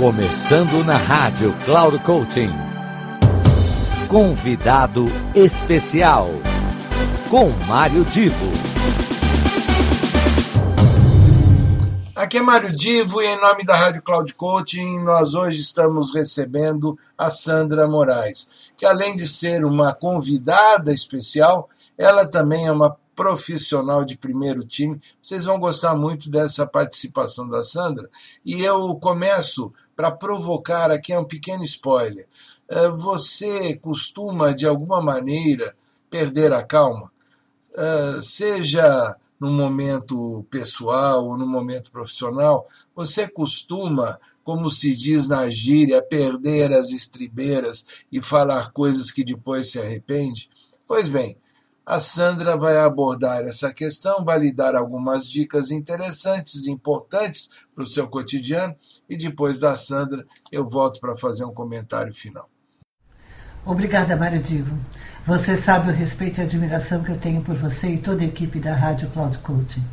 Começando na rádio Cloud Coaching. Convidado especial com Mário Divo. Aqui é Mário Divo e em nome da Rádio Cloud Coaching nós hoje estamos recebendo a Sandra Moraes, que além de ser uma convidada especial, ela também é uma profissional de primeiro time. Vocês vão gostar muito dessa participação da Sandra. E eu começo para provocar aqui um pequeno spoiler. Você costuma, de alguma maneira, perder a calma? Seja no momento pessoal ou no momento profissional, você costuma, como se diz na gíria, perder as estribeiras e falar coisas que depois se arrepende? Pois bem, a Sandra vai abordar essa questão, vai lhe dar algumas dicas interessantes e importantes para o seu cotidiano e depois da Sandra eu volto para fazer um comentário final. Obrigada, Mário Divo. Você sabe o respeito e a admiração que eu tenho por você e toda a equipe da Rádio Cloud Coaching.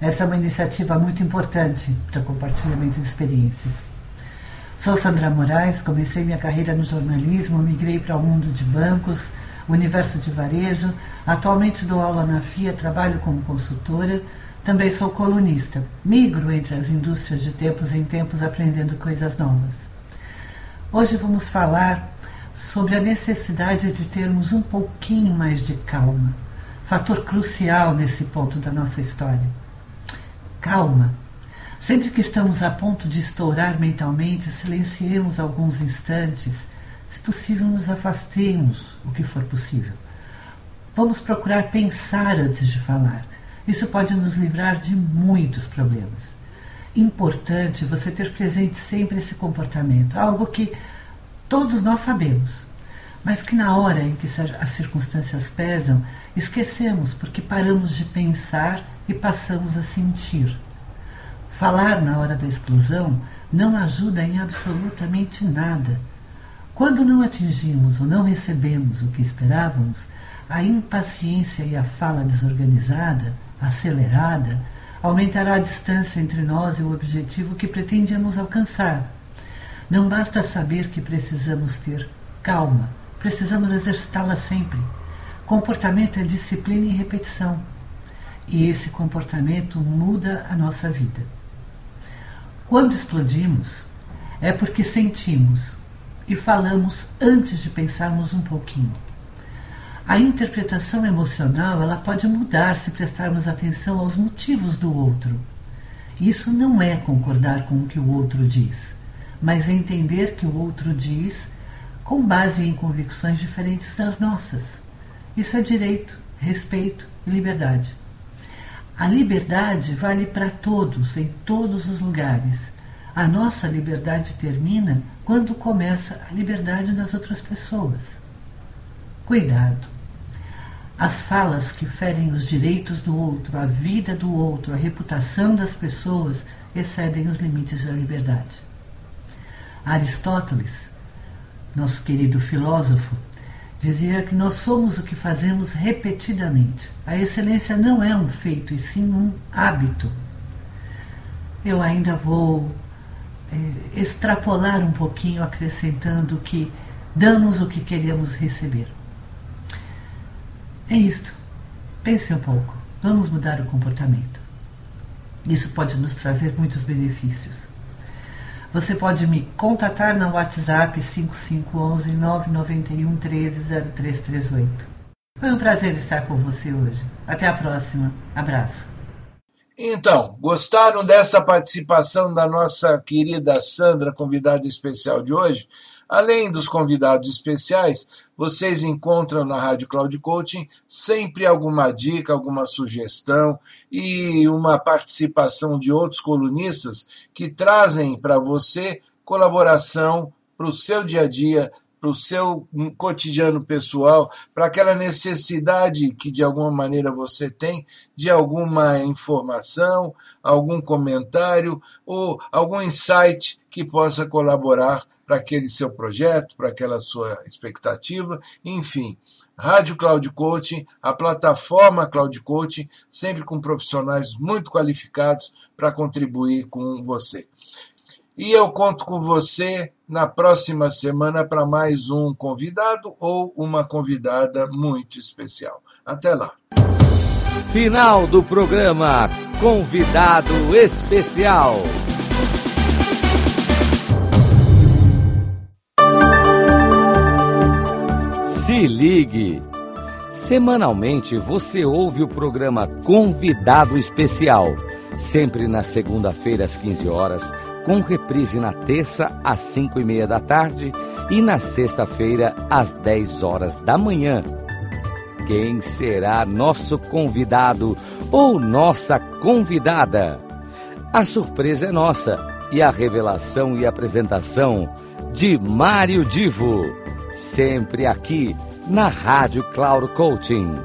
Essa é uma iniciativa muito importante para compartilhamento de experiências. Sou Sandra Moraes, comecei minha carreira no jornalismo, migrei para o mundo de bancos, universo de varejo. Atualmente dou aula na FIA, trabalho como consultora. Também sou colunista. Migro entre as indústrias de tempos em tempos aprendendo coisas novas. Hoje vamos falar sobre a necessidade de termos um pouquinho mais de calma. Fator crucial nesse ponto da nossa história. Calma. Sempre que estamos a ponto de estourar mentalmente, silenciemos alguns instantes se possível, nos afastemos o que for possível. Vamos procurar pensar antes de falar. Isso pode nos livrar de muitos problemas. Importante você ter presente sempre esse comportamento, algo que todos nós sabemos, mas que na hora em que as circunstâncias pesam, esquecemos porque paramos de pensar e passamos a sentir. Falar na hora da explosão não ajuda em absolutamente nada quando não atingimos ou não recebemos o que esperávamos, a impaciência e a fala desorganizada, acelerada, aumentará a distância entre nós e o objetivo que pretendíamos alcançar. Não basta saber que precisamos ter calma, precisamos exercitá-la sempre. Comportamento é disciplina e repetição. E esse comportamento muda a nossa vida. Quando explodimos, é porque sentimos e falamos antes de pensarmos um pouquinho. A interpretação emocional ela pode mudar se prestarmos atenção aos motivos do outro. Isso não é concordar com o que o outro diz, mas entender que o outro diz com base em convicções diferentes das nossas. Isso é direito, respeito e liberdade. A liberdade vale para todos, em todos os lugares. A nossa liberdade termina quando começa a liberdade das outras pessoas. Cuidado. As falas que ferem os direitos do outro, a vida do outro, a reputação das pessoas excedem os limites da liberdade. Aristóteles, nosso querido filósofo, dizia que nós somos o que fazemos repetidamente. A excelência não é um feito, e sim um hábito. Eu ainda vou extrapolar um pouquinho, acrescentando que damos o que queremos receber. É isto. Pense um pouco. Vamos mudar o comportamento. Isso pode nos trazer muitos benefícios. Você pode me contatar no WhatsApp 5511 991 130338. Foi um prazer estar com você hoje. Até a próxima. Abraço. Então, gostaram dessa participação da nossa querida Sandra, convidada especial de hoje? Além dos convidados especiais, vocês encontram na Rádio Cloud Coaching sempre alguma dica, alguma sugestão e uma participação de outros colunistas que trazem para você colaboração para o seu dia a dia, para o seu cotidiano pessoal, para aquela necessidade que de alguma maneira você tem de alguma informação, algum comentário ou algum insight que possa colaborar para aquele seu projeto, para aquela sua expectativa, enfim. Rádio Cloud Coaching, a plataforma Cloud Coaching, sempre com profissionais muito qualificados para contribuir com você. E eu conto com você na próxima semana para mais um convidado ou uma convidada muito especial. Até lá. Final do programa Convidado Especial. Se ligue! Semanalmente você ouve o programa Convidado Especial, sempre na segunda-feira às 15 horas, com reprise na terça às 5 e meia da tarde e na sexta-feira às 10 horas da manhã. Quem será nosso convidado ou nossa convidada? A surpresa é nossa e a revelação e apresentação de Mário Divo, sempre aqui na Rádio Cloud Coaching.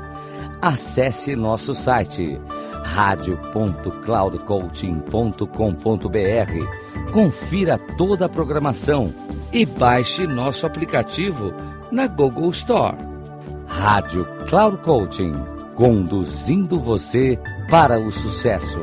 Acesse nosso site radio.cloudcoaching.com.br. Confira toda a programação e baixe nosso aplicativo na Google Store. Rádio Cloud Coaching, conduzindo você para o sucesso.